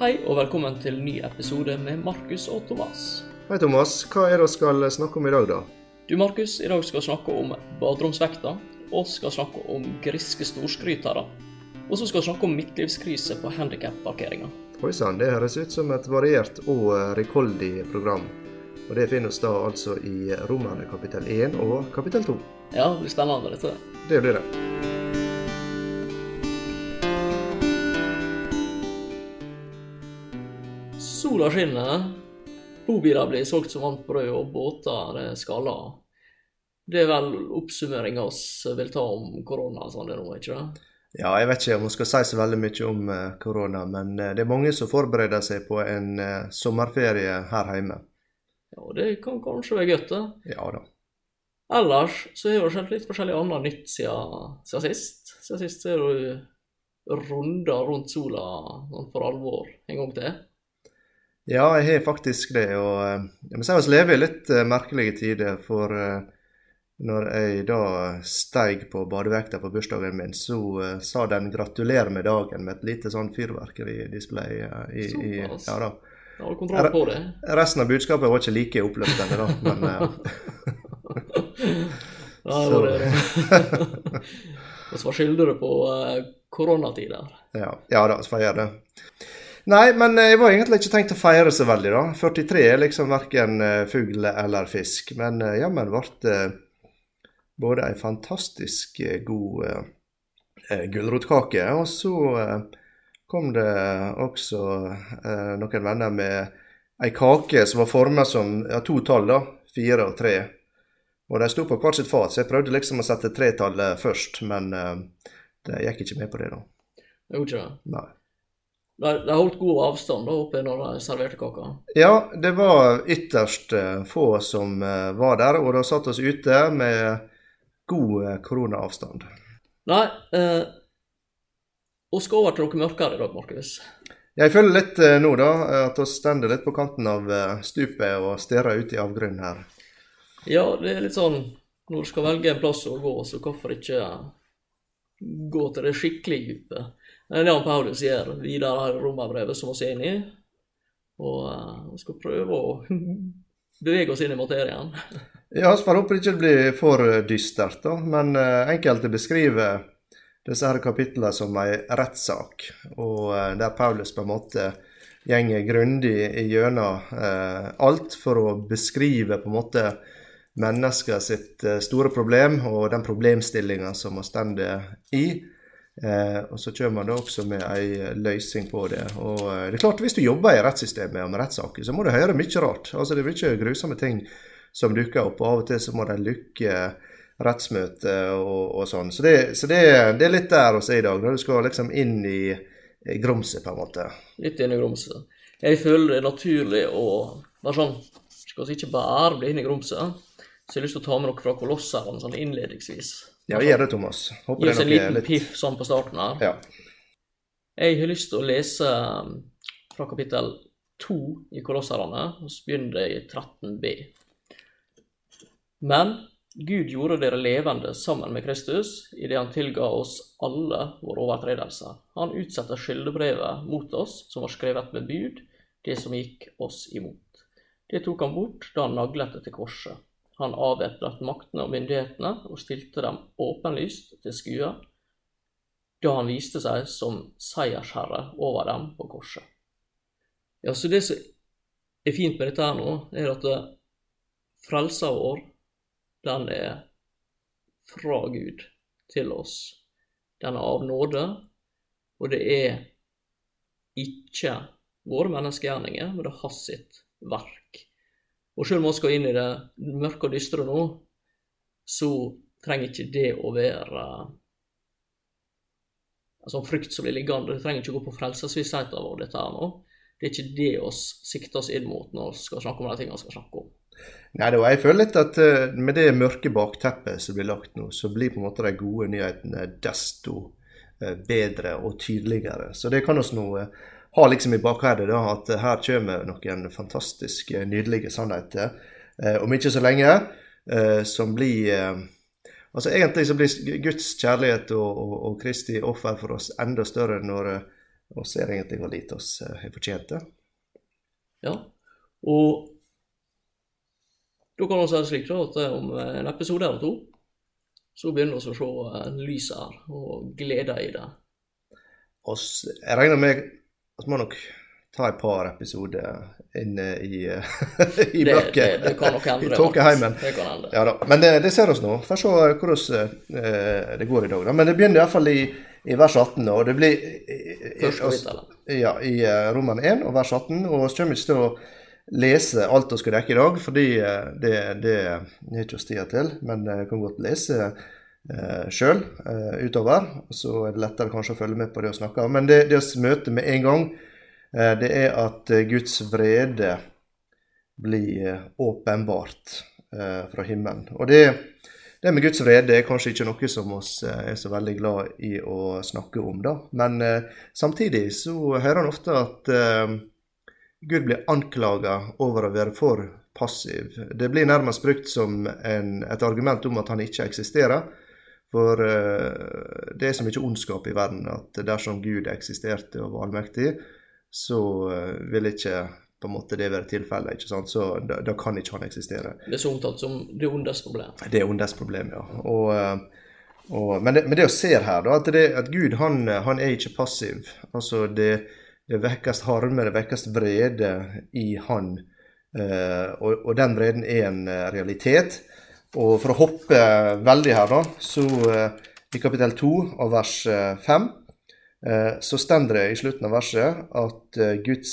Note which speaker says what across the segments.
Speaker 1: Hei og velkommen til en ny episode med Markus og Thomas.
Speaker 2: Hei Thomas, hva er det vi skal snakke om i dag da?
Speaker 1: Du Markus, i dag skal vi snakke om baderomsvekta, og skal snakke om griske storskrytere. Og så skal vi snakke om midtlivskrise på handikapparkeringa.
Speaker 2: Oi sann, det høres ut som et variert og eh, rikholdig program. Og det finnes da altså i Romerne kapittel 1 og kapittel 2.
Speaker 1: Ja, det blir spennende dette.
Speaker 2: Det blir det.
Speaker 1: Sola skinner. Bobiler blir solgt som varmt brød, og båter er skalla. Det er vel oppsummeringa vi vil ta om korona sånn det nå, ikke det?
Speaker 2: Ja, jeg vet ikke om vi skal si så veldig mye om eh, korona, men eh, det er mange som forbereder seg på en eh, sommerferie her hjemme.
Speaker 1: Ja, det kan kanskje være godt, det.
Speaker 2: Ja da.
Speaker 1: Ellers så har det skjedd litt forskjellig annet nytt siden, siden sist. Siden sist så har du runda rundt sola sånn for alvor en gang til.
Speaker 2: Ja, jeg har faktisk det. Og eh, jeg må si vi lever i litt eh, merkelige tider. For eh, når jeg da steig på badevekta på bursdagen min, så sa den 'gratulerer med dagen' med et lite sånn fyrverkeridisplay. I, i, ja, da.
Speaker 1: Har kontroll på det.
Speaker 2: Resten av budskapet var ikke like oppløftende, da. Men
Speaker 1: Ja, det var det. Og så skylder du på koronatider.
Speaker 2: ja, ja da, så får jeg gjøre det. Nei, men eh, jeg var egentlig ikke tenkt å feire så veldig, da. 43 er liksom verken eh, fugl eller fisk. Men eh, jammen ble både ei fantastisk god eh, gulrotkake, og så kom det også eh, noen venner med ei kake som var forma som ja, to tall, da. Fire og tre. Og de sto på hvert sitt fat, så jeg prøvde liksom å sette tretallet først, men eh, det gikk ikke med på det, da.
Speaker 1: Det gjorde ikke det.
Speaker 2: Nei.
Speaker 1: De, de holdt god avstand da oppe når de serverte kaka.
Speaker 2: Ja, det var ytterst eh, få som eh, var der, og da satt oss ute med god eh, koronaavstand.
Speaker 1: Nei, eh, vi skal over til noe mørkere i dag, Markus.
Speaker 2: Jeg føler litt eh, nå, da, at vi stender litt på kanten av stupet og stirrer ut i avgrunnen her.
Speaker 1: Ja, det er litt sånn når du skal velge en plass å gå, så hvorfor ikke gå til det skikkelig dype? Det han Paulus gjør videre i romerbrevet som vi er inne i. Og vi vi skal prøve å bevege oss inn i materien.
Speaker 2: Ja, vi får håpe det ikke blir for eh, dystert, da. Men uh, enkelte beskriver disse her kapitlene som ei rettssak, og uh, der Paulus på en måte gjenger grundig gjennom eh, alt for å beskrive på en måte mennesker sitt eh, store problem og den problemstillinga som vi står i. Eh, og så kommer man da også med ei løsning på det. Og eh, det er klart, hvis du jobber i rettssystemet og med rettssaker, så må du høre mye rart. Altså Det er mye grusomme ting som dukker opp, og av og til så må de lukke rettsmøte og, og sånn. Så, det, så det, det er litt der er i dag, når du skal liksom inn i i grumset, på en måte.
Speaker 1: Litt inn i grumset. Jeg føler det er naturlig å være sånn Skal vi ikke bare bli inn i grumset, så jeg har lyst til å ta med noe fra Kolosseren sånn innledningsvis.
Speaker 2: Ja, gjør det, Thomas. Håper
Speaker 1: Gi oss en liten
Speaker 2: litt
Speaker 1: piff sånn på starten her.
Speaker 2: Ja.
Speaker 1: Jeg har lyst til å lese um, fra kapittel 2 i Kolosserne, og så begynner det i 13b. Men Gud gjorde dere levende sammen med Kristus idet han tilga oss alle våre overtredelser. Han utsatte skyldebrevet mot oss, som var skrevet med bud, det som gikk oss imot. Det tok han bort da han naglet det til korset. Han avvæpnet maktene og myndighetene og stilte dem åpenlyst til skue da han viste seg som seiersherre over dem på korset. Ja, så det som er fint med dette her nå, er at eh, frelsa vår, den er fra Gud til oss. Den er av nåde, og det er ikke våre menneskegjerninger, men det er hans sitt verk. Og selv om vi skal inn i det mørke og dystre nå, så trenger ikke det å være en sånn frykt som blir liggende. Det trenger ikke å gå på frelsesvissheten vår, dette her nå. Det er ikke det vi sikter oss inn mot når vi skal snakke om de tingene vi skal snakke om.
Speaker 2: Nei, da, jeg føler litt at eh, med det mørke bakteppet som blir lagt nå, så blir på en måte de gode nyhetene desto eh, bedre og tydeligere. Så det kan oss nå eh, ha liksom i bakhodet, da, at her kommer noen fantastisk eh, nydelige sannheter eh, om ikke så lenge, eh, som blir Altså Egentlig så blir Guds kjærlighet og, og, og Kristi offer for oss enda større når, vi ser egentlig hvor lite oss har fortjent det.
Speaker 1: Ja. Og da kan vi si det slik da, at om en episode eller to, så begynner vi å se lyset her, og glede i det.
Speaker 2: Og jeg regner med at vi må nok ta et par episoder inne i, i
Speaker 1: Det,
Speaker 2: mørket.
Speaker 1: det, det kan nok hende.
Speaker 2: I tåkeheimen.
Speaker 1: Det.
Speaker 2: Ja da. Men det, det ser oss nå. Får se hvordan eh, det går i dag. Da. Men det begynner iallfall i, i vers 18. Og det blir
Speaker 1: i, kapittel.
Speaker 2: Ja, i uh, Roman 1 og vers 18. Og vi kommer ikke til å lese alt vi skal rekke i dag, fordi eh, det, det er ikke oss tid til. Men jeg kan godt lese uh, sjøl utover. Så er det lettere kanskje å følge med på det å snakke. Men det, det vi møter med en gang, eh, det er at eh, Guds vrede blir eh, åpenbart eh, fra himmelen. Og det, det med Guds vrede er kanskje ikke noe som oss eh, er så veldig glad i å snakke om, da. Men eh, samtidig så hører han ofte at eh, Gud blir anklaga over å være for passiv. Det blir nærmest brukt som en, et argument om at han ikke eksisterer. For uh, det er så mye ondskap i verden at dersom Gud eksisterte og var allmektig, så uh, vil ikke på en måte det være tilfellet. ikke sant? Så da, da kan ikke han eksistere.
Speaker 1: Det er så omtalt som det ondes problem.
Speaker 2: Det er ondes problem, ja. Og, eh, og, men, det, men det å ser her, da, at, det, at Gud han, han er ikke passiv. Altså det, det vekkes harme, det vekkes vrede i han. Uh, og, og den vreden er en eh, realitet. Og for å hoppe veldig her, da, så eh, i kapittel 2 av vers 5, eh, så stender det i slutten av verset at eh, Guds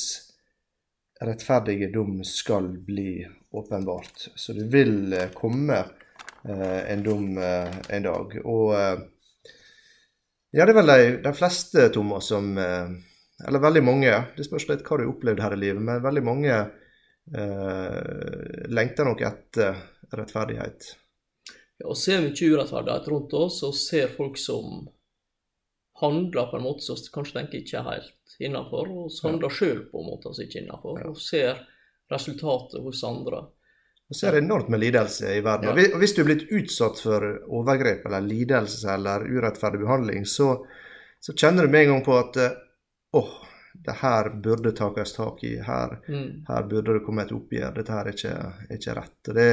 Speaker 2: rettferdige dom skal bli åpenbart. Så det vil eh, komme eh, en dom eh, en dag. Og eh, ja, det er vel de, de fleste, Thomas, som eh, Eller veldig mange, det spørs litt hva du har opplevd her i livet, men veldig mange eh, lengter nok etter rettferdighet.
Speaker 1: Ja, og ser mye urettferdighet rundt oss, og ser folk som handler på en måte som kanskje tenker ikke er helt innafor, og så handler sjøl på måte som ikke er innafor, og ser resultatet hos andre.
Speaker 2: Og så er det enormt med lidelse i verden.
Speaker 1: Ja.
Speaker 2: Og hvis- du er blitt utsatt for overgrep eller lidelse eller urettferdig behandling, så, så kjenner du med en gang på at eh, åh, det her burde takes tak i. Her,
Speaker 1: Mm.
Speaker 2: her burde det komme et oppgjør. Dette her er ikke, er ikke rett. Og det,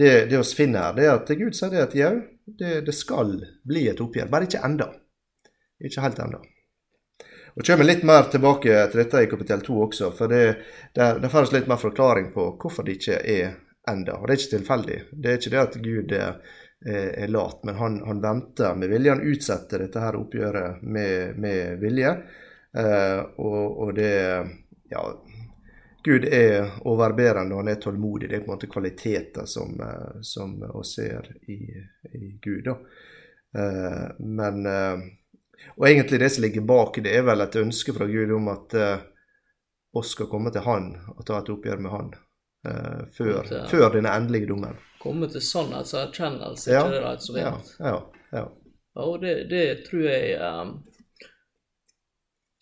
Speaker 2: det, det vi finner her, det er at Gud sier det at jau, det, det skal bli et oppgjør. Bare ikke enda. Ikke helt enda. Og kommer litt mer tilbake til dette i kapittel 2 også, for det, der, der får litt mer forklaring på hvorfor det ikke er enda. Og det er ikke tilfeldig. Det er ikke det at Gud er, er lat, men han, han venter med vilje. Han utsetter dette her oppgjøret med, med vilje. Eh, og, og det Ja, Gud er overbærende, og han er tålmodig. Det er på en måte kvaliteter som, eh, som vi ser i, i Gud. da. Eh, men eh, Og egentlig det som ligger bak, det er vel et ønske fra Gud om at eh, oss skal komme til Han og ta et oppgjør med Han eh, før,
Speaker 1: eh,
Speaker 2: før denne endelige dommen.
Speaker 1: Komme til sannhetserkjennelse,
Speaker 2: Ja,
Speaker 1: ikke det det vidt?
Speaker 2: ja, ja.
Speaker 1: Ja, og det, det tror jeg um,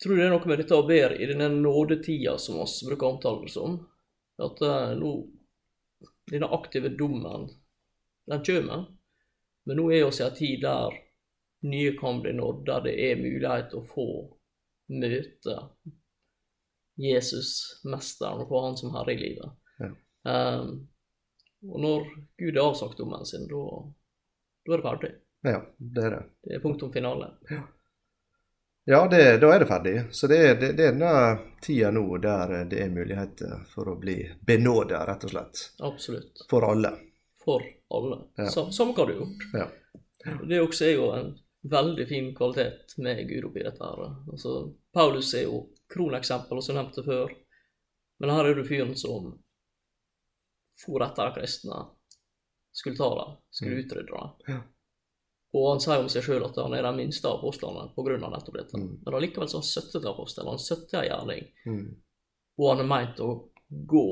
Speaker 1: tror du det er noe med dette å være i denne nådetida som vi bruker å omtale det som. At uh, nå Denne aktive dommen, den kommer. Men nå er vi i en tid der nye kan bli nådd, der det er mulighet å få møte Jesus, mesteren, og få han som herre i livet.
Speaker 2: Ja.
Speaker 1: Um, og når Gud har avsagt dommen sin, da er det ferdig.
Speaker 2: ja, det er det.
Speaker 1: Det er punktum finale.
Speaker 2: Ja, det, da er det ferdig. Så det det, det er denne tida nå der det er muligheter for å bli benåda, rett og slett.
Speaker 1: Absolutt.
Speaker 2: For alle.
Speaker 1: For alle.
Speaker 2: Ja.
Speaker 1: Sa- Samme hva du har gjort.
Speaker 2: Ja.
Speaker 1: Det også er jo en veldig fin kvalitet med Gud oppi dette her. Altså, Paulus er jo kroneksempel, som jeg nevnte før. Men her er du fyren som for etter de kristne, skulle ta dem, skulle
Speaker 2: Mm.
Speaker 1: utrydde dem.
Speaker 2: Ja.
Speaker 1: Og han sier om seg sjøl at han er den minste av apostlene pga. nettopp dette.
Speaker 2: Mm.
Speaker 1: Men allikevel så han 70 til apostel, han er 70 av gjerning.
Speaker 2: Mm.
Speaker 1: og han er meint å gå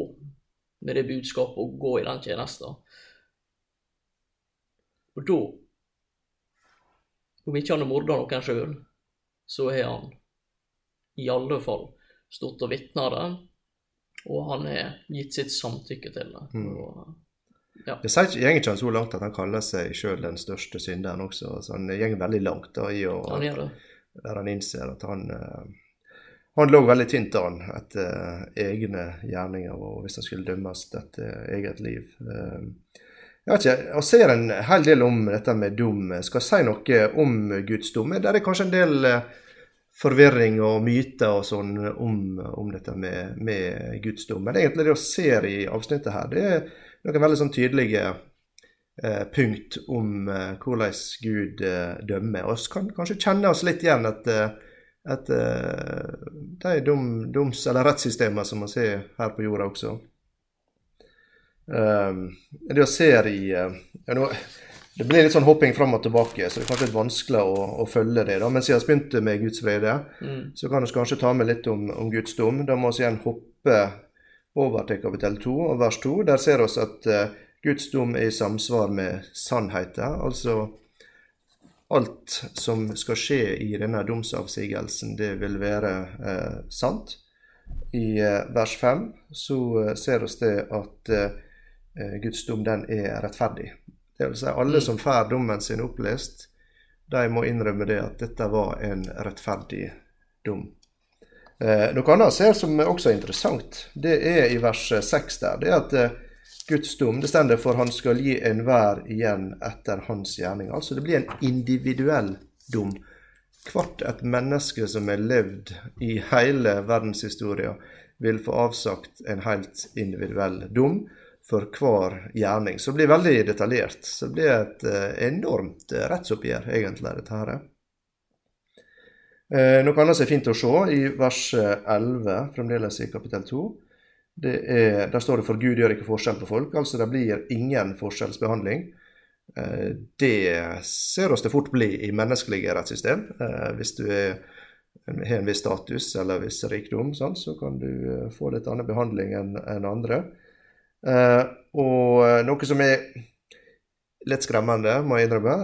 Speaker 1: med det budskapet og gå i den tjenesten. Og da, om ikke han har morda noen sjøl, så har han i alle fall stått og vitna det, og han har gitt sitt samtykke til det.
Speaker 2: Mm.
Speaker 1: Og,
Speaker 2: Det sier ikke, går ikke så langt at han kaller seg sjøl den største synderen også. Så han går veldig langt da, i å
Speaker 1: han gjør det.
Speaker 2: der han innser at han, eh, han lå veldig tynt an etter egne gjerninger, og hvis han skulle dømmes etter eget liv. Jeg vet ikke, Jeg ser en hel del om dette med dom. Skal jeg si noe om Guds dom? Det er kanskje en del forvirring og myter og sånn om, om dette med, med Guds dom. Men egentlig det vi ser i avsnittet her, det er noen veldig sånn tydelige eh, punkt om eh, hvordan Gud eh, dømmer. Vi kan kanskje kjenne oss litt igjen at, et, de dom, doms- eller rettssystemene som man ser her på jorda også. Um, det vi ser i ja, nå, Det blir litt sånn hopping fram og tilbake, så det er kanskje litt vanskelig å, å følge det. da, Men siden vi begynte med Guds vrede, mm. så kan vi kanskje ta med litt om, om Guds dom. Da må vi igjen hoppe over til kapittel 2 og vers 2. Der ser vi at uh, Guds dom er i samsvar med sannheten. Altså alt som skal skje i denne domsavsigelsen, det vil være eh, sant. I eh, vers 5 så eh, ser vi det at eh, Guds dom den er rettferdig. Det vil si alle mm. som får dommen sin opplest, de må innrømme det at dette var en rettferdig dom. Eh, noe annet ser som også er interessant, det er i vers 6 der. Det er at eh, Guds dom. Det stender for han skal gi enhver igjen etter hans gjerning. Altså det blir en individuell dom. Hvert et menneske som har levd i hele verdenshistorien, vil få avsagt en helt individuell dom for hver gjerning. Så det blir veldig detaljert. Så det blir et eh, enormt rettsoppgjør, egentlig, dette her. Eh, noe annet som er fint å se i vers 11, fremdeles i kapittel 2, er, der står det 'for Gud gjør ikke forskjell på folk'. Altså det blir ingen forskjellsbehandling. Eh, det ser oss det fort bli i menneskelige rettssystem. Eh, hvis du er, har en viss status eller viss rikdom, sånn, så kan du eh, få litt annen behandling enn andre. Og noe som er litt skremmende, må jeg innrømme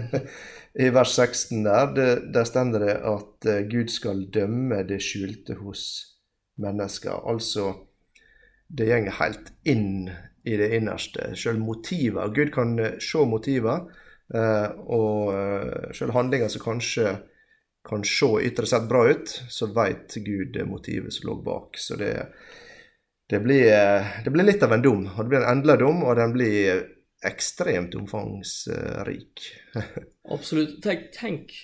Speaker 2: I vers 16 der, det, der stender det at Gud skal dømme det skjulte hos mennesker. Altså, det går helt inn i det innerste. Selv motiver. Gud kan eh, se motiver, eh, og eh, selv handlinger som kanskje kan se ytre sett bra ut, så vet Gud motivet som lå bak. Så det, det, blir, det blir litt av en dom. Og det blir en endelig dom, og den blir ekstremt omfangsrik.
Speaker 1: Absolutt. Tenk, tenk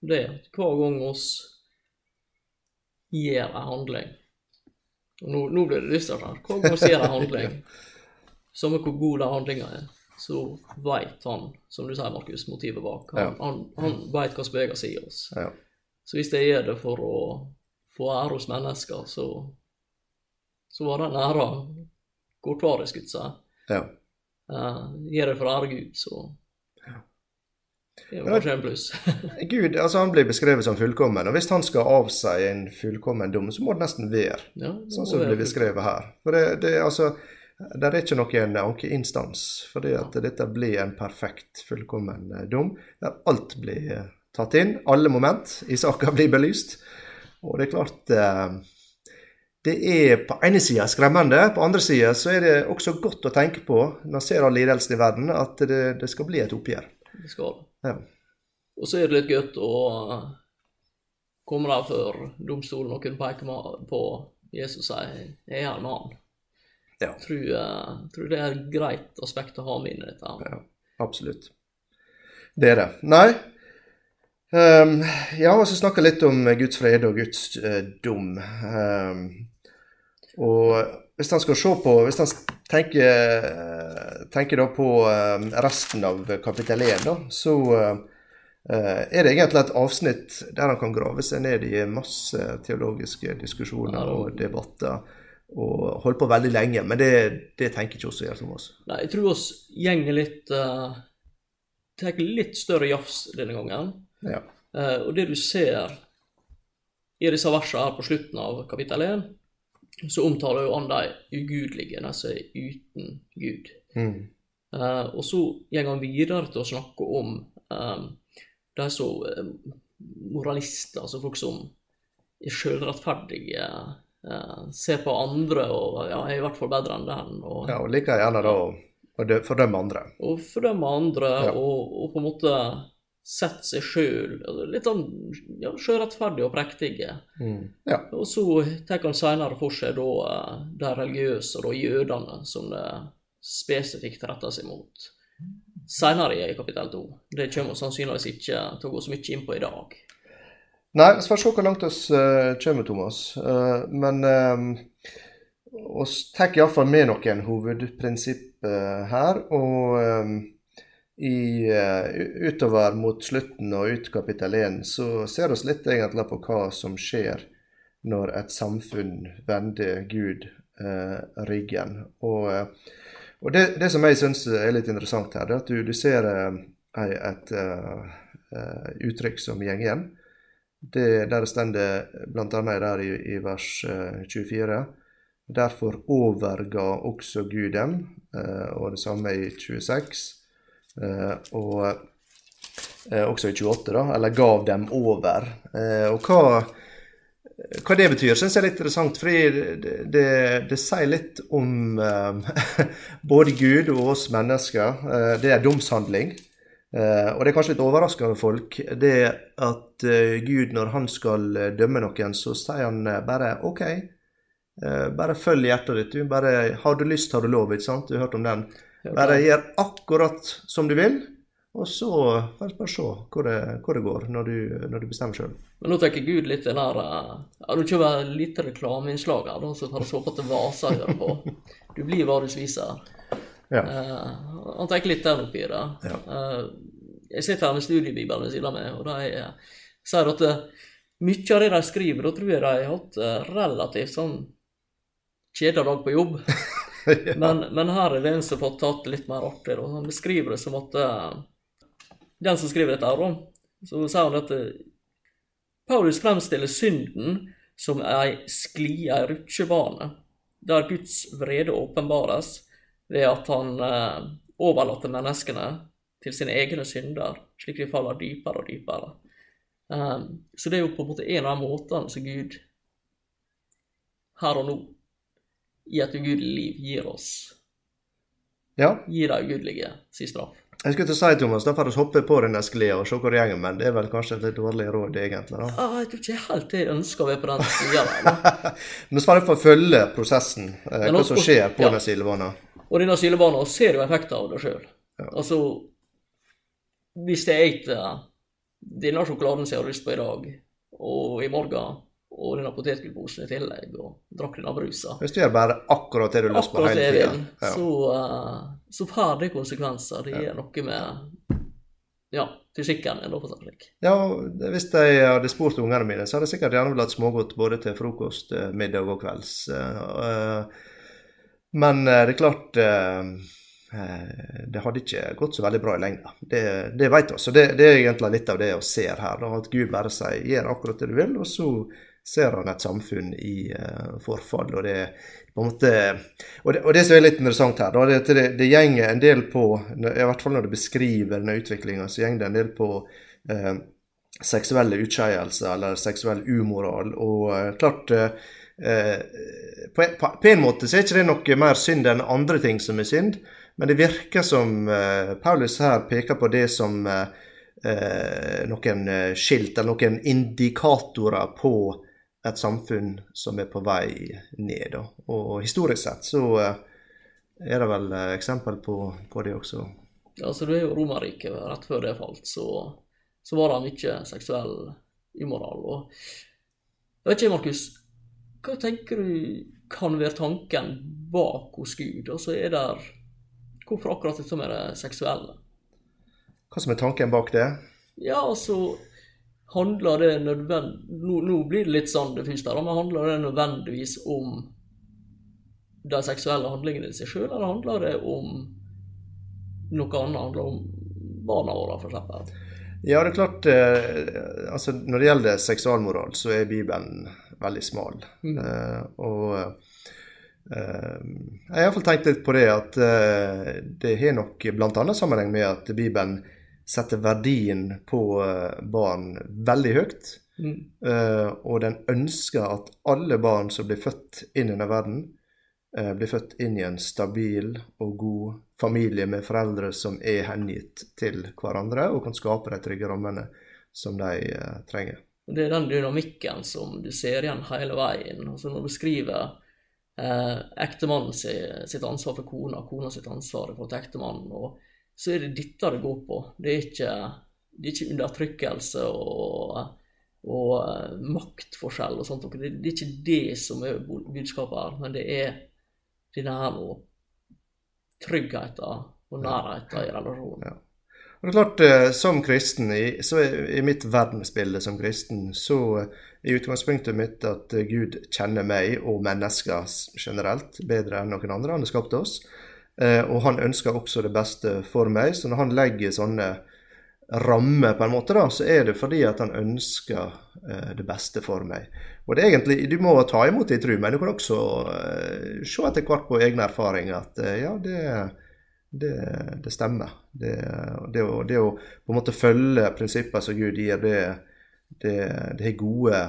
Speaker 1: det hver gang oss gjør en handling nå, nå blir det dystert her. Hver gang ser en handling, samme hvor god den handlinga er, så veit han, som du sier, Markus, motivet bak. Han, ja. han, han veit hva som beveger seg i oss. Ja. Så hvis jeg gjør det for å få ære hos mennesker, så, så var den æra kortvarig, skulle jeg si. Ja. Uh, gjør det for ære Gud, så det var kanskje en pluss.
Speaker 2: Gud, altså han blir beskrevet som fullkommen, og hvis han skal avsi en fullkommen dom, så må det nesten være ja, det sånn som det blir beskrevet her. For det, det, altså, det er ikke noen ankeinstans, fordi at at dette blir en perfekt, fullkommen eh, dom, der alt blir eh, tatt inn, alle moment i saka blir belyst. Og det er klart eh, det er på ene sida skremmende, på andre sida så er det også godt å tenke på, når man ser all lidelsen i verden, at det, det skal bli et oppgjør.
Speaker 1: Det skal. Ja. Og så er det litt godt å komme der før domstolen og kunne peke på Jesus og si 'jeg er med han'. Ja. Tror, uh, tror det er et greit aspekt å ha med inn i dette.
Speaker 2: Ja, absolutt. Det er det. Nei. Um, ja, og så snakke litt om Guds fred og Guds uh, dom. Um, og hvis han skal se på Hvis han tenker, tenker på um, resten av kapittel 1, da, så Eh, er det egentlig et avsnitt der han kan grave seg ned i masse teologiske diskusjoner og debatter. Og holde på veldig lenge, men det, det tenker ikke oss å gjøre som oss.
Speaker 1: Nei, jeg tror oss gjenger litt uh, Tar litt større jafs denne gangen. Ja. Uh, og det du ser i disse versene her på slutten av kapittel 1, så omtaler jo han de ugudelige, de som er uten Gud. Mm. Uh, og så går han videre til å snakke om um, de så eh, moralister, altså folk som er sjølrettferdige, eh, ser på andre og ja, er i hvert fall bedre enn den.
Speaker 2: Og, ja, og liker gjerne da å fordømme andre.
Speaker 1: Og fordømme andre, ja. og, og, på en måte setter seg sjøl litt sånn ja, sjørettferdig og prektige.
Speaker 2: Mm. Ja.
Speaker 1: Og så tar han seinere for seg da eh, de religiøse, da jødene, som det spesifikt retter seg mot. Seinere i kapittel to. Det kommer vi sannsynligvis ikke til å gå så mye inn på i dag.
Speaker 2: Nei, vi får se hvor langt vi uh, kommer, Thomas. Uh, men vi uh, tar iallfall med noen hovedprinsipp uh, her. Og i, utover mot slutten og ut kapittel 1 så ser vi litt egentlig på hva som skjer når et samfunn vender Gud ryggen. Og og det, det som jeg syns er litt interessant her, det er at du, du ser uh, et uh, uttrykk som går igjen. Det, der står det bl.a. der i, i vers uh, 24. Derfor overga også Gud dem, og det samme i 26. og også i 28, da, eller gav dem over. og hva hva det betyr, syns jeg er litt interessant. fordi det, det, det sier litt om uh, både Gud og oss mennesker. Uh, det er domshandling. Uh, og det er kanskje litt overraskende for folk, det at Gud, når han skal dømme noen, så sier han bare OK. bare følg hjertet ditt. Du bare, har du lyst, har du lov. ikke sant? Du har hørt om den. Bare gjør akkurat som du vil. Og så får vi bare se hvor det, hvor det går, når du, når du bestemmer sjøl.
Speaker 1: Men nå tenker Gud litt den der eh, Ja, du kjører litt reklameinnslag her, da, så tar du håpe at det vaser hører på. Du blir hva du spiser. Ja. Uh, han tenker litt der oppi det. Ja. Uh, jeg sitter her med studiebibelen ved siden av meg, og de sier at mye av det de skriver, da tror jeg de har hatt relativt sånn kjedelig dag på jobb. ja. men, men, her er det en som fått tatt det litt mer artig. Da. Han beskriver det som at den som skriver dette, her, så sier han at eh, Paulus fremstiller synden som ei sklie, ei rutsjebane, der Guds vrede åpenbares ved at han uh, overlater menneskene til sine egne synder, slik de faller dypere og dypere. Um, så det er jo på en måte en av måtene som Gud her og nå, i et ugudelig liv, gir oss.
Speaker 2: Ja.
Speaker 1: Gir det ugudelige sin straff.
Speaker 2: Jeg skulle til å si, Thomas, da får vi hoppe på den sklia og se hvor det går, men det er vel kanskje et litt dårlig råd, egentlig? da?
Speaker 1: Ja, jeg tror ikke helt jeg ønsker å være på den sklia der.
Speaker 2: men så får vi følge prosessen, eh, hva som skjer på ja. den silebanen.
Speaker 1: Og denne silebanen ser jo effekter av det sjøl. Ja. Altså, hvis jeg spiser denne sjokoladen som jeg har lyst på i dag, og i morgen og denne potetgullposen i tillegg, og drakk denne brusa.
Speaker 2: Hvis du gjør bare akkurat det du har lyst på hele tida,
Speaker 1: ja. så, uh, så får det konsekvenser. Det gjør noe med ja, fysikken min, for slik.
Speaker 2: Ja, hvis jeg hadde spurt ungene mine, så hadde jeg sikkert gjerne villet smågodt både til frokost, eh, middag og kvelds. Uh, men det er klart det hadde ikke gått så veldig bra i lengda. Det, det vet vi. Så det, det, er egentlig litt av det vi ser her. At Gud bare sier 'gjør akkurat det du vil', og så ser han et samfunn i uh, forfall. Og det, måte, og det, og det som er litt interessant her, det, det, det gjenger en del på I hvert fall når du beskriver denne utviklinga, så gjenger det en del på uh, seksuelle utskeielser eller seksuell umoral. Og uh, klart på, en, på, en måte så er ikke det noe mer synd enn andre ting som er synd, men det virker som Paulus her peker på det som noen skilt eller noen indikatorer på et samfunn som er på vei ned. Og historisk sett så eh, er det vel eh, eksempel på, på det også.
Speaker 1: Ja, så du er jo Romerriket. Rett før det falt, så, så var det mye seksuell umoral. Og jeg vet ikke, Markus, hva tenker du kan være tanken bak hos Gud? Altså er der Hvorfor akkurat dette med det seksuelle?
Speaker 2: Hva som er tanken bak det?
Speaker 1: Ja, altså handler det nødvendig... Nå, nå, blir det litt sånn diffust der, men handler det nødvendigvis om de seksuelle handlingene i seg sjøl, eller handler det om noe annet? Handler det om barna våre, f.eks.?
Speaker 2: Ja, det er klart eh, altså Når det gjelder seksualmoral, så er Bibelen veldig smal. Mm. Eh, og eh, jeg har iallfall tenkt litt på det at eh, det har nok bl.a. sammenheng med at Bibelen setter verdien på eh, barn veldig høyt. Mm. Uh, og den ønsker at alle barn som blir født inn i denne verden, eh, blir født inn i en stabil og god familie med foreldre som er hengitt til hverandre, og kan skape de trygge rammene som de eh, trenger.
Speaker 1: Det er den dynamikken som du ser igjen hele veien. Altså når du skriver eh, ektemannen sitt ansvar for kona, kona sitt ansvar for ektemannen, så er det dette det går på. Det er ikke, det er ikke undertrykkelse og, og uh, maktforskjell og sånt. Det, det, er ikke det som er budskapet her, men det er denne her og tryggheten og nærheten i relasjonen.
Speaker 2: Ja. Og det er klart, eh, Som kristen, så i mitt verdensbilde som kristen, så er utgangspunktet mitt at Gud kjenner meg og mennesker generelt bedre enn noen andre. Han har skapt oss. Eh, og han ønsker også det beste for meg. Så når han legger sånne rammer, på en måte da, så er det fordi at han ønsker eh, det beste for meg. Og det er egentlig, Du må ta imot det i tru, men du kan også se etter hvert på egne erfaringer at ja, det er det, det stemmer. Det, det, å, det, å, på en måte følge prinsipper som Gud gir, det, det, har gode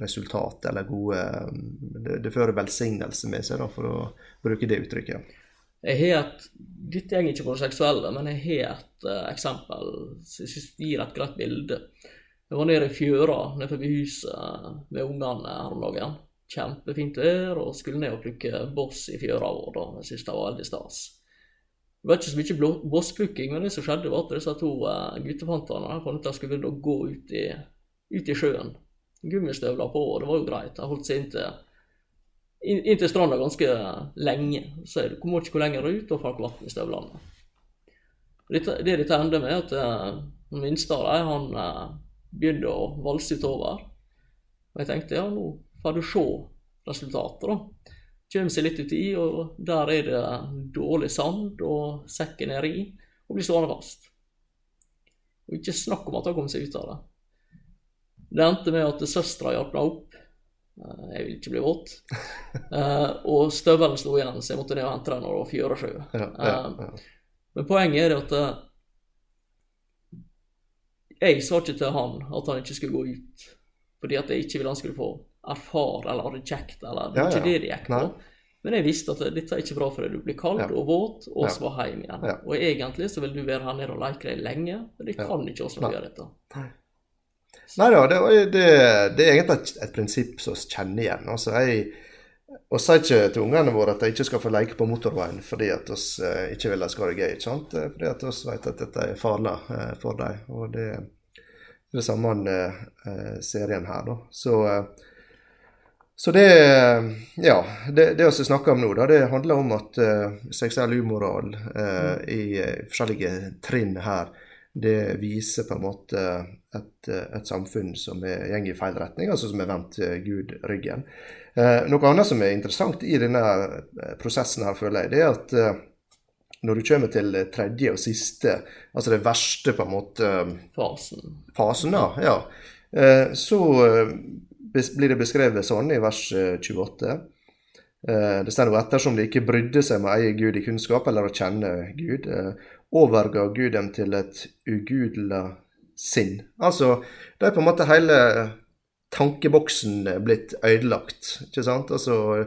Speaker 2: resultat, eller gode Det, det fører velsignelse med seg, da, for å bruke det uttrykket.
Speaker 1: Jeg har et, Dette går ikke på det seksuelle, men jeg har et uh, eksempel som gir et greit bilde. Jeg var nede i fjøra nede forbi huset med ungene her om dagen. Kjempefint vær, og skulle ned og plukke boss i fjøra vår. da. Jeg syntes det var veldig stas. Det var ikke så mye bossplukking, men det som skjedde, var at disse to uh, guttefantene fant ut at de skulle begynne å gå ut i, ut i sjøen. Gummistøvler på, og det var jo greit. De holdt seg inntil, inn, til stranda ganske lenge. Så du kommer ikke hvor lenger ut, og får vann i støvlene. Det dette ender med, at den minste av dem han uh, begynte å valse utover. Og jeg tenkte ja, nå får du se resultatet, da kommer seg litt uti, og der er det dårlig sand, og sekken er i, og blir stående fast. Og ikke snakk om at han kom seg ut av det. Det endte med at søstera hjalp meg opp. Eh, jeg vil ikke bli våt. Eh, og støvelen slo igjen, så jeg måtte ned og hente den når det var fjøresjø. Ja, ja, ja. Eh, men poenget er at jeg sa ikke til han at han ikke skulle gå ut, fordi at jeg ikke ville han skulle få erfare eller ha det kjekt. eller Det var ja, ikke det det gikk på. Men jeg visste at dette er ikke bra for deg. Du blir kald ja. og våt og så var hjem igjen. Ja. Og egentlig så vil du være her nede og leke deg lenge, men det kan ikke oss gjøre dette.
Speaker 2: Nei da, det, det, det, er egentlig et, et prinsipp som vi kjenner igjen. Altså, jeg og sier ikke til ungene våre at de ikke skal få leke på motorveien fordi at vi eh, ikke vil de skal ha det gøy. ikke sant? Eh, fordi at vi vet at dette er farlig eh, for dem. Og det er det samme eh, serien her, da. Så eh, så det Ja, det, vi snakker om nå, da, det handler om at seksuell umoral uh, i forskjellige trinn her, det viser på en måte et, et samfunn som er, går i feil retning, altså som er vendt Gud ryggen. noe annet som er interessant i denne prosessen her, føler jeg, det er at når du kommer til tredje og siste, altså det verste på en måte
Speaker 1: Fasen.
Speaker 2: Fasen, da, ja. Så blir det beskrevet sånn i vers 28. Eh, eh, det står jo ettersom de ikke brydde seg med å eie Gud i kunnskap eller å kjenne Gud, eh, overga Gud dem til et ugudelig sinn. Altså, da er på en måte hele tankeboksen blitt ødelagt, ikke sant? Altså,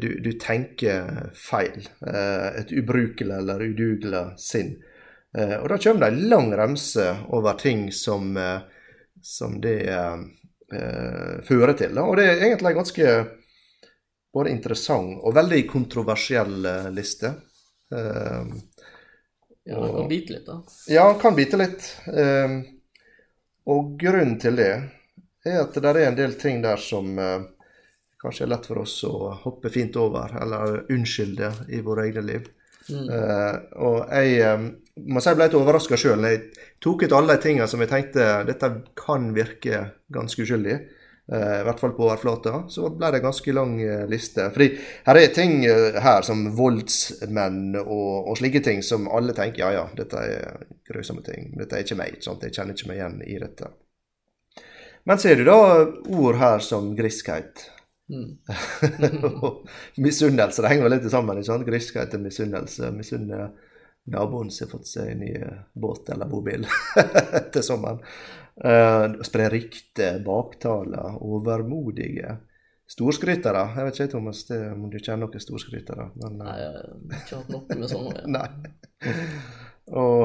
Speaker 2: du, du tenker feil. Et ubrukelig eller udugelig sinn. Og da kommer det ei lang remse over ting som, som det eh, fører til. Og det er egentlig en ganske både interessant og veldig kontroversiell eh, liste.
Speaker 1: Eh, ja, han kan bite litt, da.
Speaker 2: Ja, han kan bite litt. Eh, og grunnen til det er at det er en del ting der som eh, kanskje er lett for oss å hoppe fint over, eller unnskylde i våre egne liv. Mm. Uh, og jeg um, må si jeg ble litt overraska sjøl. Jeg tok ut alle de tingene som jeg tenkte dette kan virke ganske uskyldig. Uh, I hvert fall på overflata. Så ble det en ganske lang uh, liste. Fordi her er ting her som voldsmenn og, og, slike ting som alle tenker ja ja, dette er grusomme ting. Dette er ikke meg. ikke Sant? Jeg kjenner ikke meg igjen i dette. Men ser du da ord her som griskhet. Mm. misunnelse. Det henger litt sammen. ikke sant? Griskhet og misunnelse. Misunne naboen som har fått seg ny eh, båt eller bobil til sommeren. Uh, spre rykte, baktaler, overmodige, storskrytere. Jeg vet ikke, Thomas, det, om du kjenner noen storskrytere? Men,
Speaker 1: Nei, jeg har ikke hatt noe med sånne gjøre.
Speaker 2: Nei. Og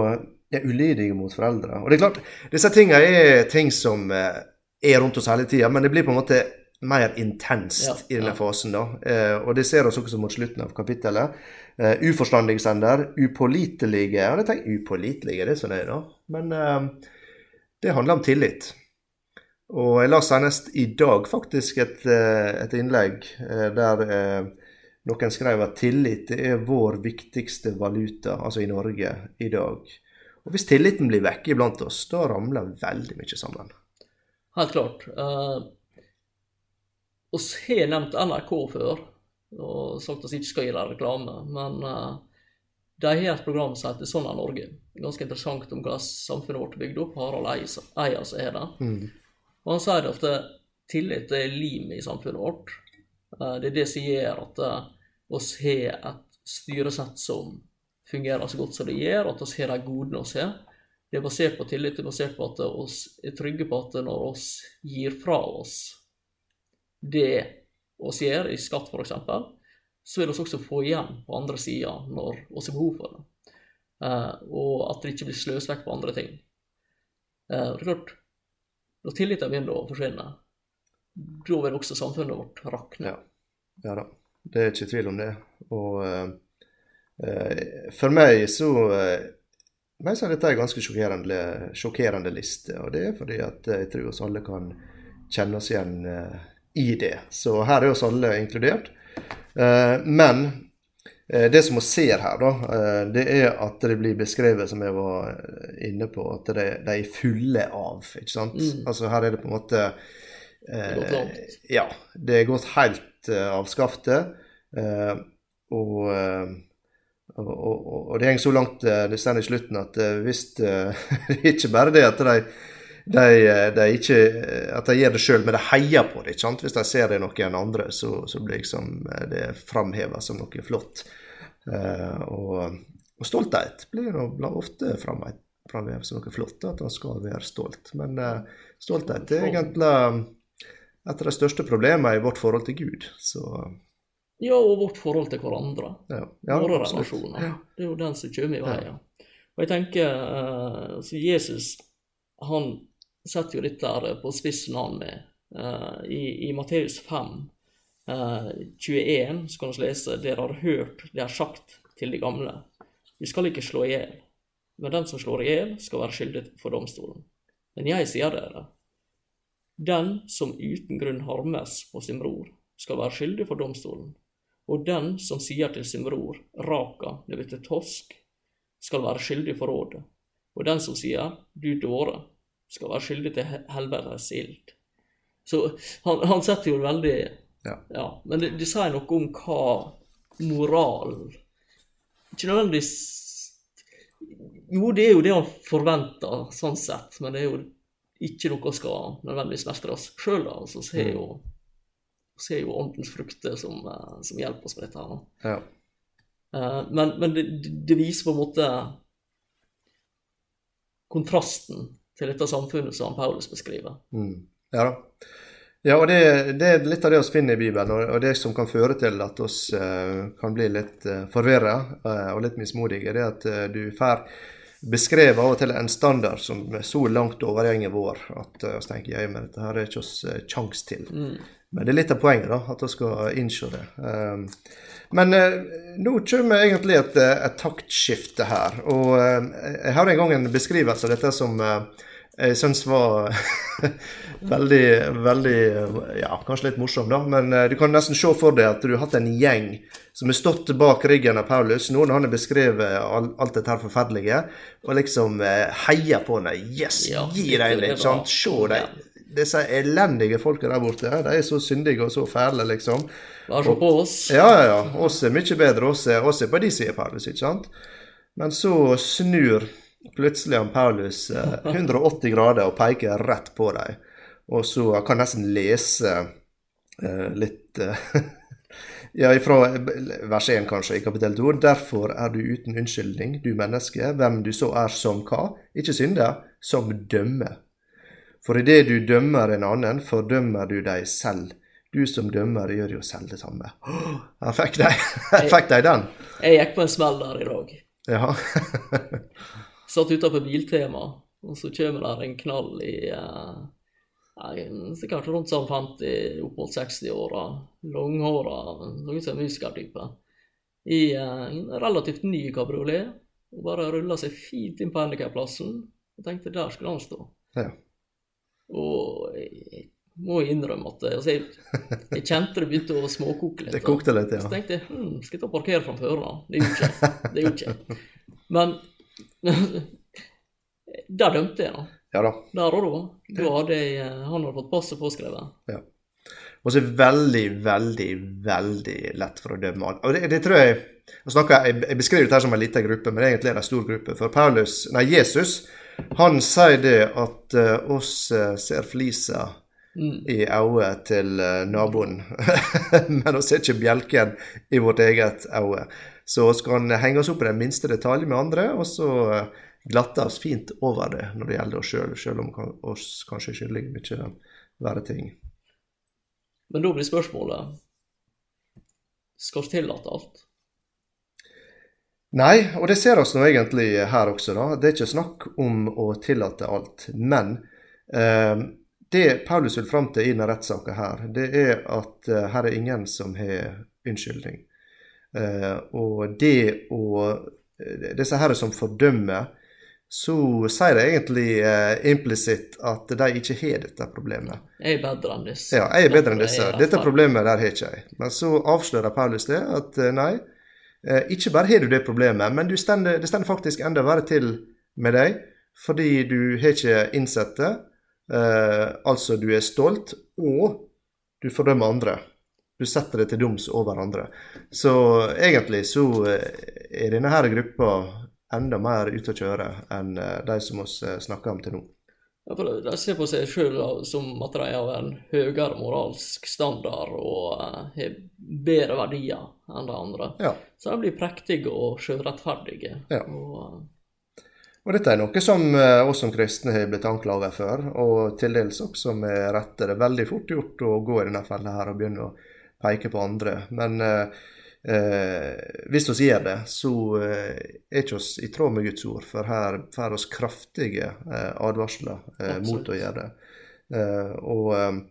Speaker 2: er ulydige mot foreldre. Og det er klart, disse tingene er ting som eh, er rundt oss hele tida, men det blir på en måte mer intenst
Speaker 1: Ja,
Speaker 2: i denne
Speaker 1: ja.
Speaker 2: fasen. da. Eh, og det ser oss også mot slutten av kapittelet. Eh, uforstandige sender, upålitelige Ja, det tenker upålitelige, det er så nøye, da. Men eh, det handler om tillit. Og jeg la senest i dag faktisk et, eh, et innlegg eh, der eh, noen skrev at tillit er vår viktigste valuta, altså i Norge, i dag. Og hvis tilliten blir vekke iblant oss, da ramler veldig mye sammen.
Speaker 1: Helt klart. Uh, oss har nevnt NRK før, og sagt oss ikke skal dem reklame, men eh, de har et program som heter Sånn er Norge. Ganske interessant om hvordan samfunnet vårt er bygd opp. Harald Eia som er det. Og han sier at eh, tillit er limet i samfunnet vårt. Eh, Det er det som gjør at vi oss har et styresett som fungerer så godt som det gjør, at oss har de godene oss har. Det er basert på tillit, det er basert på at oss er trygge på at når oss gir fra oss det oss gjør i skatt f.eks., så vil vi også få igjen på andre sida når vi har behov for det. Eh, og at det ikke blir sløst vekk på andre ting. Eh, det er klart, når tilliten begynner å forsvinne, da vil også samfunnet vårt rakne.
Speaker 2: Ja. ja da, det er ikke tvil om det. Og eh, for meg så eh, meg så er dette en ganske sjokkerende, sjokkerende liste. Og det er fordi at jeg tror oss alle kan kjenne oss igjen i det. Så her er oss alle inkludert. Eh, men eh, det som vi ser her, da, eh, det er at det blir beskrevet, som jeg var eh, inne på, at de, de er fulle av. ikke sant?
Speaker 1: Mm.
Speaker 2: Altså her er det på en måte
Speaker 1: Det
Speaker 2: ja, det er gått helt uh, av skaftet. eh, og, eh, og, og, og det henger så langt uh, det står i slutten at uh, hvis uh, Det er ikke bare det at de, de, eh, de ikke, eh, at de gjør det sjøl, men de heier på det. ikke sant? Hvis de ser det i noen andre, så, så blir liksom eh, det framheva som noe flott. Eh, og, og stolthet blir ofte framhevet som noe flott, at han skal være stolt. Men eh, stolthet er egentlig et av de største problemene i vårt forhold til Gud. Så
Speaker 1: Ja, og vårt forhold til hverandre.
Speaker 2: ja. ja
Speaker 1: Våre relasjoner.
Speaker 2: Ja.
Speaker 1: Det er jo den som kommer i veien. Og jeg tenker så Jesus han setter jo dette her på spissen han med. Uh, I, I Matteus 5, uh, 21, så kan vi lese Dere har hørt det er sagt til de gamle. Vi skal ikke slå i hjel. Men den som slår i hjel, skal være skyldig for domstolen. Men jeg sier dere, den som uten grunn harmes på sin bror, skal være skyldig for domstolen. Og den som sier til sin bror, Raka, det betyr tosk, skal være skyldig for rådet. Og den som sier, du dåre, skal være skyldig til he- helvetes ild. Så han, han setter jo veldig
Speaker 2: Ja.
Speaker 1: Men det, det sier noe om hva moral Ikke nødvendigvis Jo, det er jo det han forventer, sånn sett, men det er jo ikke noe skal nødvendigvis mestre oss sjøl, da. Altså, så er jo så er jo åndens frukter som, eh, som hjelper oss med dette. her.
Speaker 2: Ja.
Speaker 1: Eh, Men, men det, det viser på en måte kontrasten til dette samfunnet som Paulus beskriver.
Speaker 2: Mm. Ja da. Ja, og det, det er litt av det vi finner i Bibelen, og, det som kan føre til at oss eh, kan bli litt uh, forvirra og litt mismodige, det er at eh, du får beskrevet av og til en standard som er så langt overgjenger vår at vi tenker ja, men dette her er ikke oss kjangs til. Men det er litt av poenget, da, at vi skal innse det. Um, men eh, nå kommer egentlig et, eh, et taktskifte her. Og eh, jeg har en gang en beskrivelse av dette som eh, jeg syns var veldig, veldig Ja, kanskje litt morsom, da. Men eh, du kan nesten se for deg at du har hatt en gjeng som har stått bak ryggen av Paulus nå når han har beskrevet alt dette her forferdelige, og liksom eh, heier på ham. Yes,
Speaker 1: Ja,
Speaker 2: gi dem litt, sant. Se dem. Disse elendige folka der borte, de er så syndige og så fæle, liksom.
Speaker 1: Vær så på oss.
Speaker 2: Ja, ja, ja. Oss er mye bedre. Oss er, oss er på de sider, Paulus, ikke sant? Men så snur plutselig han Paulus eh, 180 grader og peker rett på dem. Og så jeg kan nesten lese eh, litt eh, Ja, fra vers 1 kanskje, i kapittel 2. Derfor er du uten unnskyldning, du menneske, hvem du så er som hva? Ikke synder, som dømmer. For idet du dømmer en annen, fordømmer du deg selv. du som dømmer gjør jo selv det samme. Jeg fikk de, jeg fikk deg den.
Speaker 1: Jeg gikk på en smell der i dag.
Speaker 2: Ja.
Speaker 1: Satt utenfor Biltema, og så kommer der en knall i nei, sikkert rundt sånn 50, opp mot 60-åra. Langhåra, så ut som en musikertype. I eh, en relativt ny kabriolet. Og bare rulla seg fint inn på handikapplassen. Og tenkte der skulle han stå.
Speaker 2: Ja.
Speaker 1: Og jeg må innrømme at altså, jeg, jeg kjente det begynte å småkoke litt.
Speaker 2: Det kokte litt, ja.
Speaker 1: Så tenkte jeg hm, skal jeg ta og parkere framfor da? Det gjorde ikke. Det gjorde ikke. Men der dømte jeg, da.
Speaker 2: Ja da.
Speaker 1: Der og da. Da hadde jeg eh, Han hadde fått passet påskrevet.
Speaker 2: Og så er det veldig, veldig, veldig lett for å dømme. Og det, det tror jeg jeg, snakker, jeg, jeg beskriver dette som en liten gruppe, men egentlig er det en stor gruppe. For Paulus, nei, Jesus han sier det at uh, oss eh, ser flisa
Speaker 1: Mm.
Speaker 2: i øyet til uh, naboen, men vi ser ikke bjelken i vårt eget øye. Så vi kan henge oss opp i den minste detalj med andre, og så eh, glatte oss fint over det når det gjelder oss sjøl, sjøl om oss kanskje ikke ligger mye verre ting.
Speaker 1: Men da blir spørsmålet Skal vi tillate alt?
Speaker 2: Nei, og det ser oss nå egentlig her også, da. Det er ikke snakk om å tillate alt. Men eh, det Paulus vil fram til i denne rettssaken her, det er at eh, her er ingen som har unnskyldning. Eh, og det å eh, Disse her som fordømmer, så sier det egentlig eh, implisitt at de ikke har dette problemet.
Speaker 1: Jeg er bedre enn disse.
Speaker 2: Ja, jeg er bedre enn disse. Dette problemet der har ikke jeg. Men så avslører Paulus det, at eh, nei, eh, ikke bare har du det problemet, men du stender, det stender faktisk enda verre til med deg, fordi du har ikke innsett det. Eh, altså, du er stolt, og du fordømmer andre. Du setter det til doms over andre. Så egentlig så eh, er denne her gruppa enda mer ute å kjøre enn eh, de som vi eh, snakker om til nå.
Speaker 1: Ja, for De ser på seg sjøl som at de har en høyere moralsk standard og har bedre verdier enn de andre.
Speaker 2: Ja.
Speaker 1: Så de blir prektige og sjølrettferdige.
Speaker 2: Ja.
Speaker 1: Og,
Speaker 2: Og dette er noe som oss som kristne har blitt anklaget for, og til dels også med rette. Det er veldig fort gjort å gå i denne fella her og begynne å peke på andre. Men eh, eh, hvis vi gjør det, så eh, er ikke oss i tråd med Guds ord, for her får oss kraftige eh, advarsler mot å gjøre det. Eh, og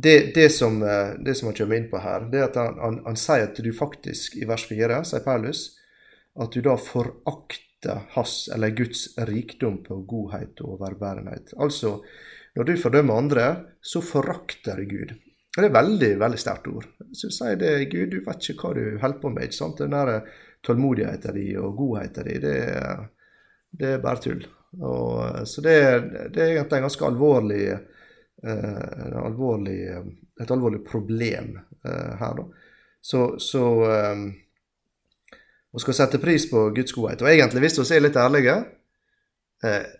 Speaker 2: det, det, som, det som han kommer inn på her, det er at han, han, han sier at du faktisk, i vers 4, sier Paulus, at du da forakter hans, eller Guds rikdom på godhet og overbærenhet. Altså, når du fordømmer andre, så forakter du Gud. Det er veldig veldig sterkt ord. Så sier det, Gud, du vet ikke hva du holder på med. ikke sant? Den der tålmodigheten din og godheten din, det, det er bare tull. Og, så det, det er egentlig en ganske alvorlig, eh, alvorlig et alvorlig problem eh, her, da. Så, så eh, vi skal sette pris på Guds godhet. Og egentlig, hvis vi er litt ærlige eh,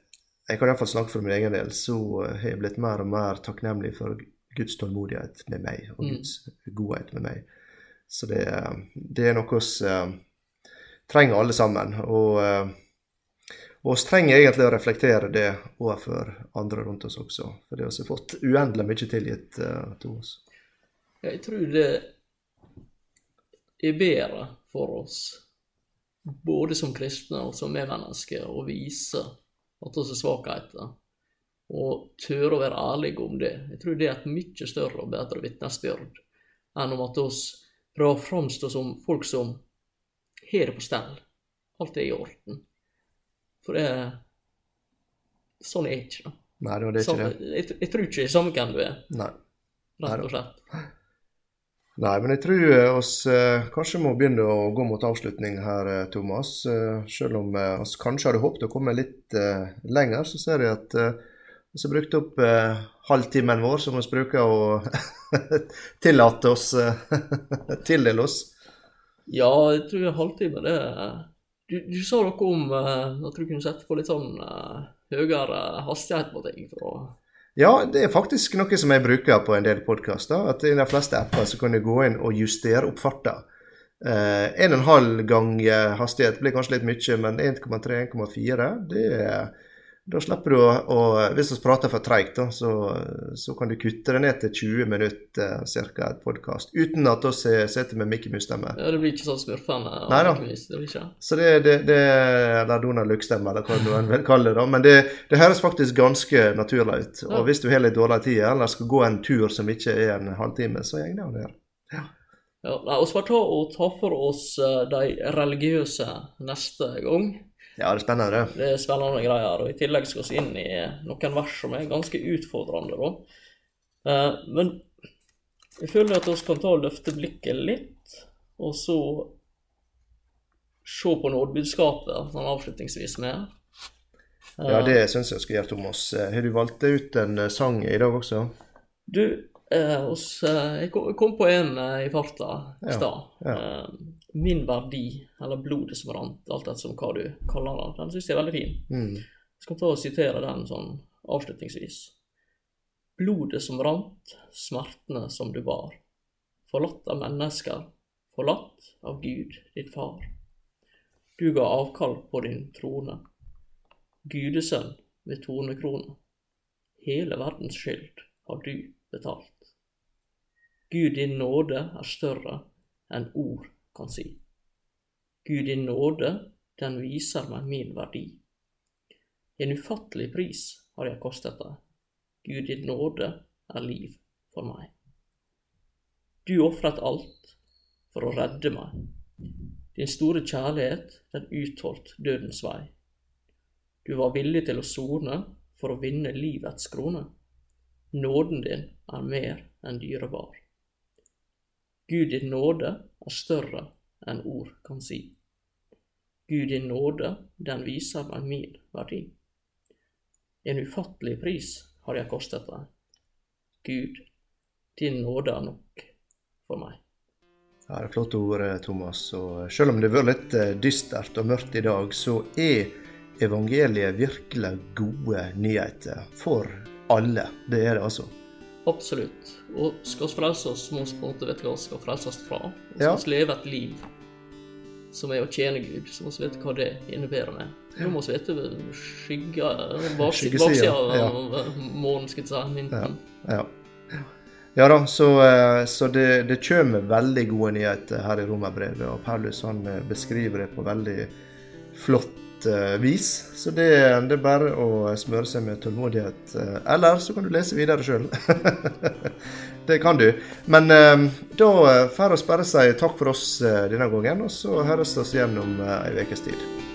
Speaker 2: Jeg kan iallfall snakke for min egen del, så eh, har jeg blitt mer og mer takknemlig for Guds tålmodighet med meg, og
Speaker 1: Mm.
Speaker 2: Guds godhet med meg. Så det, det er noe vi uh, trenger alle sammen. Og eh, vi trenger egentlig å reflektere det overfor andre rundt oss også. For det har vi fått uendelig mye tilgitt uh, til oss.
Speaker 1: Jeg tror det er bedre for oss, både som kristne og som medmennesker, å vise at vi er svakheter, og tørre å være ærlige om det. Jeg tror det er et mye større og bedre vitnesbyrd enn om at oss prøver å framstå som folk som har det på stell. Alt er i orden. For det er Sånn er ikke det.
Speaker 2: Nei, det var det
Speaker 1: Sånn,
Speaker 2: det.
Speaker 1: jeg, jeg tror ikke det er samme hvem du er,
Speaker 2: Nei.
Speaker 1: rett og slett.
Speaker 2: Nei, men jeg tror vi oss eh, kanskje må begynne å gå mot avslutning her, eh, Thomas. Eh, selv om eh, oss kanskje hadde håpet å komme litt eh, lenger, så ser jeg at vi brukte brukt opp eh, halvtimen vår, som vi bruker å tillate oss eh, tildele oss.
Speaker 1: Ja, jeg tror en halvtime det du, du sa noe om eh, at du kunne sette på litt sånn eh, høyere hastighet på ting for å
Speaker 2: Ja, det er faktisk noe som jeg bruker på en del podkaster. At i de fleste apper så kan du gå inn og justere opp farta. Eh, en og en halv gang eh, hastighet blir kanskje litt mye, men 1,3-1,4 det, er- Da slipper du å, å Hvis vi prater for treigt, så, så, kan du kutte det ned til 20 minutter ca. et podkast. Uten at vi sitter med Mikke Mus-stemme.
Speaker 1: Ja, det blir ikke sånn smurfende.
Speaker 2: Nei da. Så det, det, det Eller Donald Luck-stemme, eller hva du vil kalle det. da. Men det, det høres faktisk ganske naturlig ut. Og hvis du har litt dårlig tid, eller skal gå en tur som ikke er en halvtime, så går det an å gjøre.
Speaker 1: Ja. Ja, Vi får ta, ta for oss eh, de religiøse neste gang.
Speaker 2: Ja, det er spennende.
Speaker 1: Det er spennende greier. Og I tillegg skal vi inn i noen vers som er ganske utfordrende. da. Eh, men jeg føler at vi kan ta og løfte blikket litt, og så se på nådebudskapet sånn avslutningsvis med.
Speaker 2: Ja, det syns jeg skal gjøre, Thomas. Har du valgt ut en sang i dag også?
Speaker 1: Du, eh, oss, eh, jeg kom på en eh, i farta i stad. Ja, ja. Eh, min verdi, eller blodet som rant, alt etter hva du kaller den, den syns jeg er veldig fin. Mm. Jeg skal ta og sitere den sånn avslutningsvis. Blodet som rant, smertene som du bar. Forlatt av mennesker, forlatt av Gud, ditt far. Du ga avkall på din trone. Gudesønn ved tornekrone. Hele verdens skyld har du betalt. Gud, din nåde er større enn ord kan si. Gud din nåde, den viser meg min verdi. En ufattelig pris har jeg kostet deg. Gud din nåde er liv for meg. Du ofret alt for å redde meg. Din store kjærlighet, den utholdt dødens vei. Du var villig til å sone for å vinne livets krone. Nåden din er mer enn dyrebar. Gud din nåde er større enn ord kan si. Gud din nåde, den viser meg min verdi. En ufattelig pris har jeg kostet deg. Gud, din nåde er nok for meg.
Speaker 2: Ja, det er flotte ord, Thomas. Og selv om det har vært litt eh, dystert og mørkt i dag, så er evangeliet virkelig gode nyheter for alle. Det er det altså.
Speaker 1: Absolutt. Og skal vi frelse oss, må vi på en måte vite hva vi skal frelses fra. Og skal vi leve et liv som er å tjene Gud, så må vi vite hva det innebærer med. Nå må vi vite skygga baksida av ja. månen, skal jeg si.
Speaker 2: Ja. ja. Ja da, så, eh, så det, det, kommer veldig gode nyheter her i Romerbrevet. Og Paulus han eh, beskriver det på veldig flott vis. Så det, det, er bare å smøre seg med tålmodighet. Uh, eller så kan du lese videre sjøl. det kan du. Men uh, da får vi bare si takk for oss denne gangen, og så høres vi igjen om ei ukes tid.